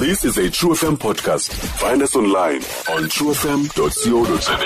This is a True FM podcast. Find us online on truefm.co.za.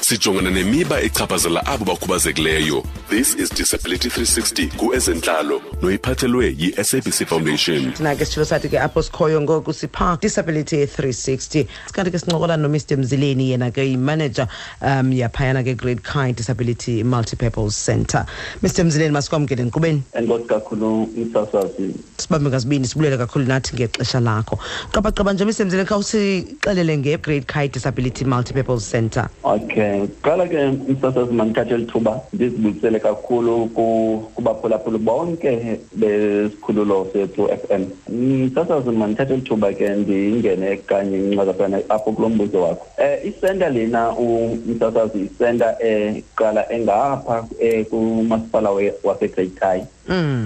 Sijongana nemiba echaphazela abo bakhubazekileyo. This is Disability 360 kuezentlalo noyiphathelwe yi-SABC Foundation. thina ke sitshilo sathi ke apho sikhoyo ngoku sipha disability 360 sikanti ke sincokola nomr mzileni yena ke yimanager um yaphayana ke great kai disability multipurpose center mr mzileni masikwamkele nkqubeni enkosi kakhulu umsasazi sibambe ngazibini sibulele kakhulu nathi ngexesha lakho. Qabaqaba nje mr mzileni khawusixelele nge-great kai disability multipurpose center okay. Qala ke umsasazi mandithathe lithuba ndizibulisele kakhulu ku- kubaphulaphuli bonke besikhululo sethu f m. Msasazi mandithathe lithuba ke ndingene kanye ncakasana apho kulo mbuzo wakho. Um isenta lena umsasazi isenta eqala engapha eh, kumasipala we- wasegreat kai mm.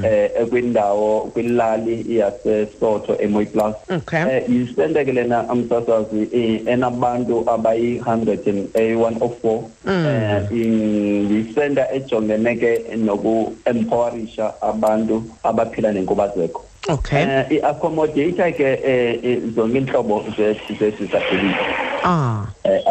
Eh ekwindawo kwilali yasesotho emoyplus Okay. eh yisente ke lena amsasazi eh, enabantu abayi-104 eh in- yisenta ejongene ke noku-empowerisha abantu abaphila nenkubazeko okay eh i-accommodate ke eh, eh, zonke iintlobo ze- ze-disability ah eh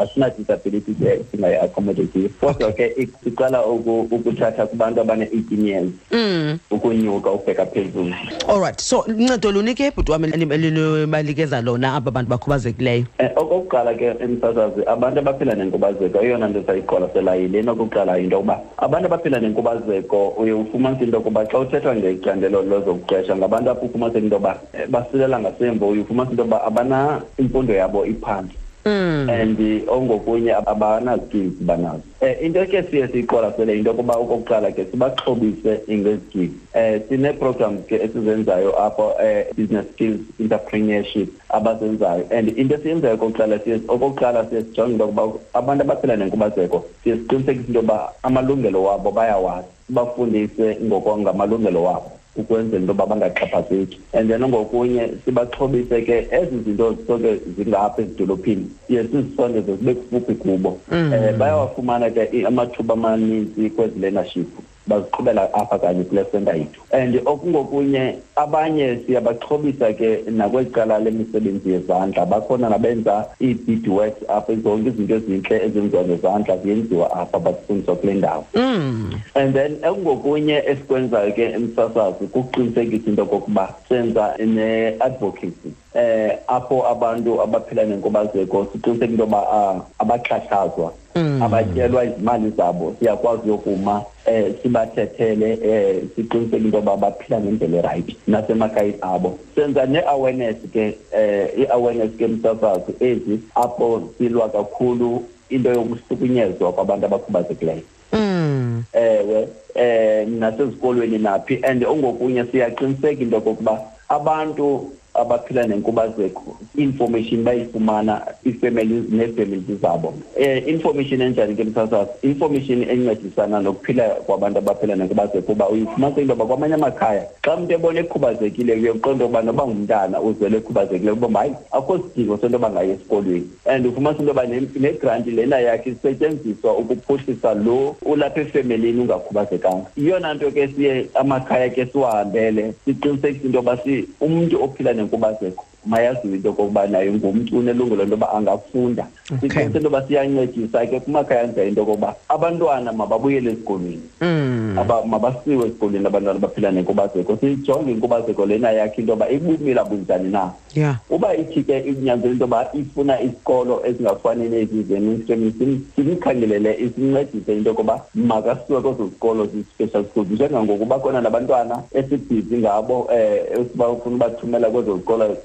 asina-disability ke singayi-accommodate kodwa ke siqala uku- ukuthatha kubantu abane-eighteen years. Mm. ukunyuka ukubheka phezulu. Allright so ncedo lunike ebhuti wam elibalikeza lona aba bantu bakhubazekileyo? Um okokuqala ke emsasazi abantu abaphila nenkubazeko eyona nto sayiqwalasela yilena okokuqala yinto yokuba abantu abaphila nenkubazeko uye ufumanise into yokuba xa uthethwa ngecandelo lezokuqesha ngabantu apho ufumaniseka into yoba eh, basilela ngasemvo uye ufumanise into yoba abana imfundo yabo iphantsi. And ongokunye abana-skills banazo. Um into ke siye siyiqwalasele into yokuba okokuqala ke sibaxhobise ngezikills um sinee-programs ke esizenzayo apho um business skills entrepreneurship abazenzayo. And into esiyenzayo okokuqala siye okokuqala siye sijonge into yokuba abantu abaphila nenkubazeko siye siqinisekise into yoba amalungelo wabo bayawazi sibafundise ngokongamalungelo wabo. Ukwenzela into yoba bangaxhaphazeki. And then ngokunye sibaxhobise ke ezi zinto zonke zingapha ezidolophini siye sizisondeze zibe kufuphi kubo. Um bayawafumana ke i- amathuba amaninzi kwezi learnership baziqhubela apha kanye kule senta yethu. And okungokunye abanye siyabaxhobisa ke nakwecala lemisebenzi yezandla. Bakhona nabenza ii-bead works apha zonke izinto ezintle ezenziwa ngezandla ziyenziwa apha bazifundiswa kule ndawo. Mm. and then ekungokunye esikwenzayo ke emsasazi kukuqinisekisa into yokokuba senza ne-advocacy eh apho abantu abaphila nenkubazeko siqiniseka into yoba ah, abaxhatshazwa. Abatyelwa izimali zabo siyakwazi uyokuma eh sibathethele eh siqiniseka into yoba baphila ngendlela erayithi nasemakhayeni abo senza ne-awareness ke eh i-awareness ke msasazi ezi apho silwa kakhulu into yokuhlukunyezwa kwabantu abakhubazekileyo Mm. ewe eh nasezikolweni naphi and ongokunye siyaqiniseka into yokokuba abantu abaphila nenkubazeko information bayifumana ifamily nefamily zabo. Eh information enjani ke msasazi information encedisana nokuphila kwabantu abaphila nenkubazeko uba uyifumanise into kwamanye amakhaya xa umntu ebona ekhubazekile uye uqonda ukuba noba ngumntana uzele ekhubazekile uba hayi akho sidingo sento yoba esikolweni. And ufumanise into yoba ne- negranti lena yakhe isetyenziswa ukuphuhlisa lo ulapha efemelini ungakhubazekanga. Yiyona nto ke siye amakhaya ke siwahambele siqinisekise into yoba umuntu umntu ophila nenkubazeko mayaziwe into yokokuba naye ngumntu unelungelo into yoba angafunda Okay. siqinise into yoba siyancedisa ke kumakhaya enzayo into yokokuba abantwana mababuyele esikolweni Mm. aba mabasiwe esikolweni abantwana abaphila nenkubazeko siyijonge inkubazeko lena yakhe into yoba ibumila bunjani na yeah. Uba ithi ke inyanzela into yoba ifuna isikolo ezingafani nezi ze-mainstream simkhangelele isincedise into yokuba makasuke kwezo zikolo zi-special schools. Njengangokuba khona nabantwana esibhizi ngabo um esibafuna ubathumela kwezo zikolo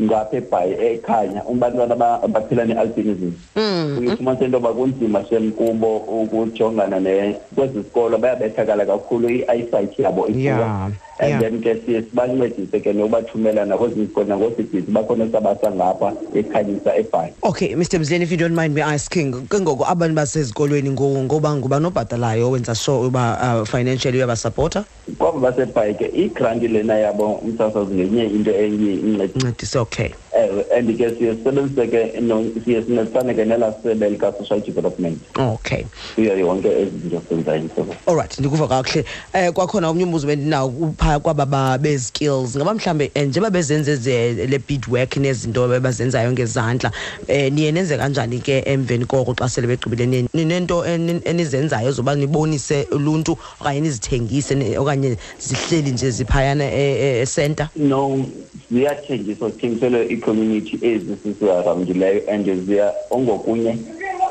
ngapha ebhayi ekhanya ubantwana aba- abaphila ne-albinism. Mm. uyifumanisa into yoba kunzima shem kubo ukujongana kwezi zikolo bayabethakala kakhulu i-eyesight yabo. Yeah, and yeah. then ke siye sibancedise ke nokubathumela nakwezi zikolo nangoosibhizi bakhona esabasa ngapha ekhanyisa ebhayi okay mr mzileni if you don't mind me asking ke ngoku abantu basezikolweni ngo- ngoba nguba nobhatalayo owenza sure uba uh, financially uyabasapota kwabo basebhayi ke igranti lena yabo umsasazi ngenye into enye incedisa. Ncedise okay. eh and ke siye sisebenzise ke no- siye sincedisane ke nelaa sebe lika-social development okay kuyo yonke ezi zinto senzayo msebenzi alright ndikuva kakuhle um kwakhona omnye umbuzo bendinawo uphaa kwaba ba- bezskills ngaba mhlawumbe um njengoba bezenza ezi- le beadwork nezinto bazenzayo ngezandla um niye nenze kanjani ke emveni koko xa sele begqibile Niye- ninento eni- enizenzayo zoba nibonise uluntu okanye nizithengise ni- okanye zihleli nje ziphayana e- e- esenta no ziyathengiswa zithengiselwe ii-community ezi sisiarawundileyo and ziya ongokunye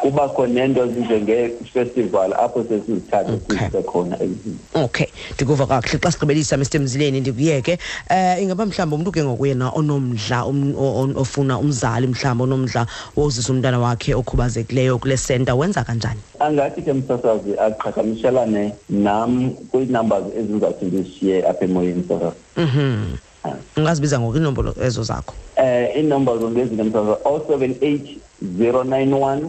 kubakho neento ezinjengee-festival apho sesizithathe Okay. sizise khona ezinto okay ndikuva kakuhle. Xa sigqibelisa mr mzileni ndikuyeke um ingaba mhlawumbi umntu ke ngoku yena onomdla um- o- o- ofuna umzali mhlawumbi onomdla wozisa umntana wakhe okhubazekileyo kule senta wenza kanjani? Angathi ke msasazi aqhagamshelane nam kwiinumbers ezizawuthi ndizishiye apha emoyeni msasazi mhm. Ungazibiza ngoku iinombolo ezo zakho. Eh inombers ngezinto msasazi 078 091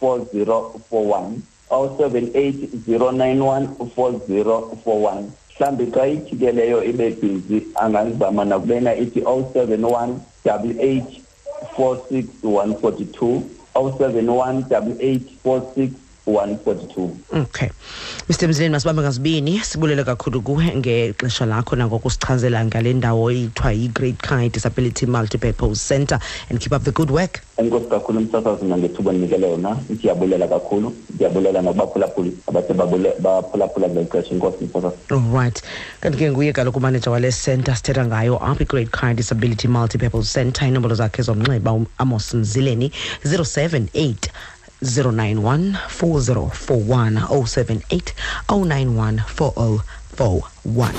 4041 078 091 4041 mhlawumbi xa ithi ke leyo ibe bhizi angazama nakubena ithi 071 88 46 142 071 88 46 142 okay. Mr mzileni masibambe ngazibini sibulele kakhulu kuwe ngexesha lakho nangokusichazela ngale ndawo ithiwa yi-great kind disability multipurpose center and keep up the good work. Enkosi kakhulu umsasazi nangethuba ndinikele yona. Ndiyabulela kakhulu. Ndiyabulela nakubaphulaphuli abathe babule- baphulaphula ngeli xesha inkosi msasazi allright kanti ke nguye kaloku umaneja wale center sithetha ngayo apha i-great kind disability multipurpose center. Inombolo zakhe zomnxeba amos mzileni 078 091 4041 078 091 4041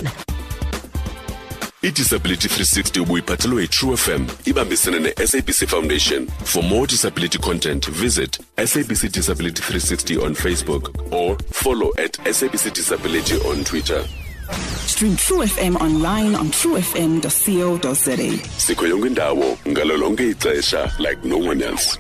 idisability 360 ubuyiphathelwe yitrue fm ibambisene ne-sabc foundation. For more disability content visit sabc disability 360 on facebook or follow at sabc disability on twitter. Stream True FM online on truefm.co.za. sikho yonke indawo ngalo lonke ixesha like no one else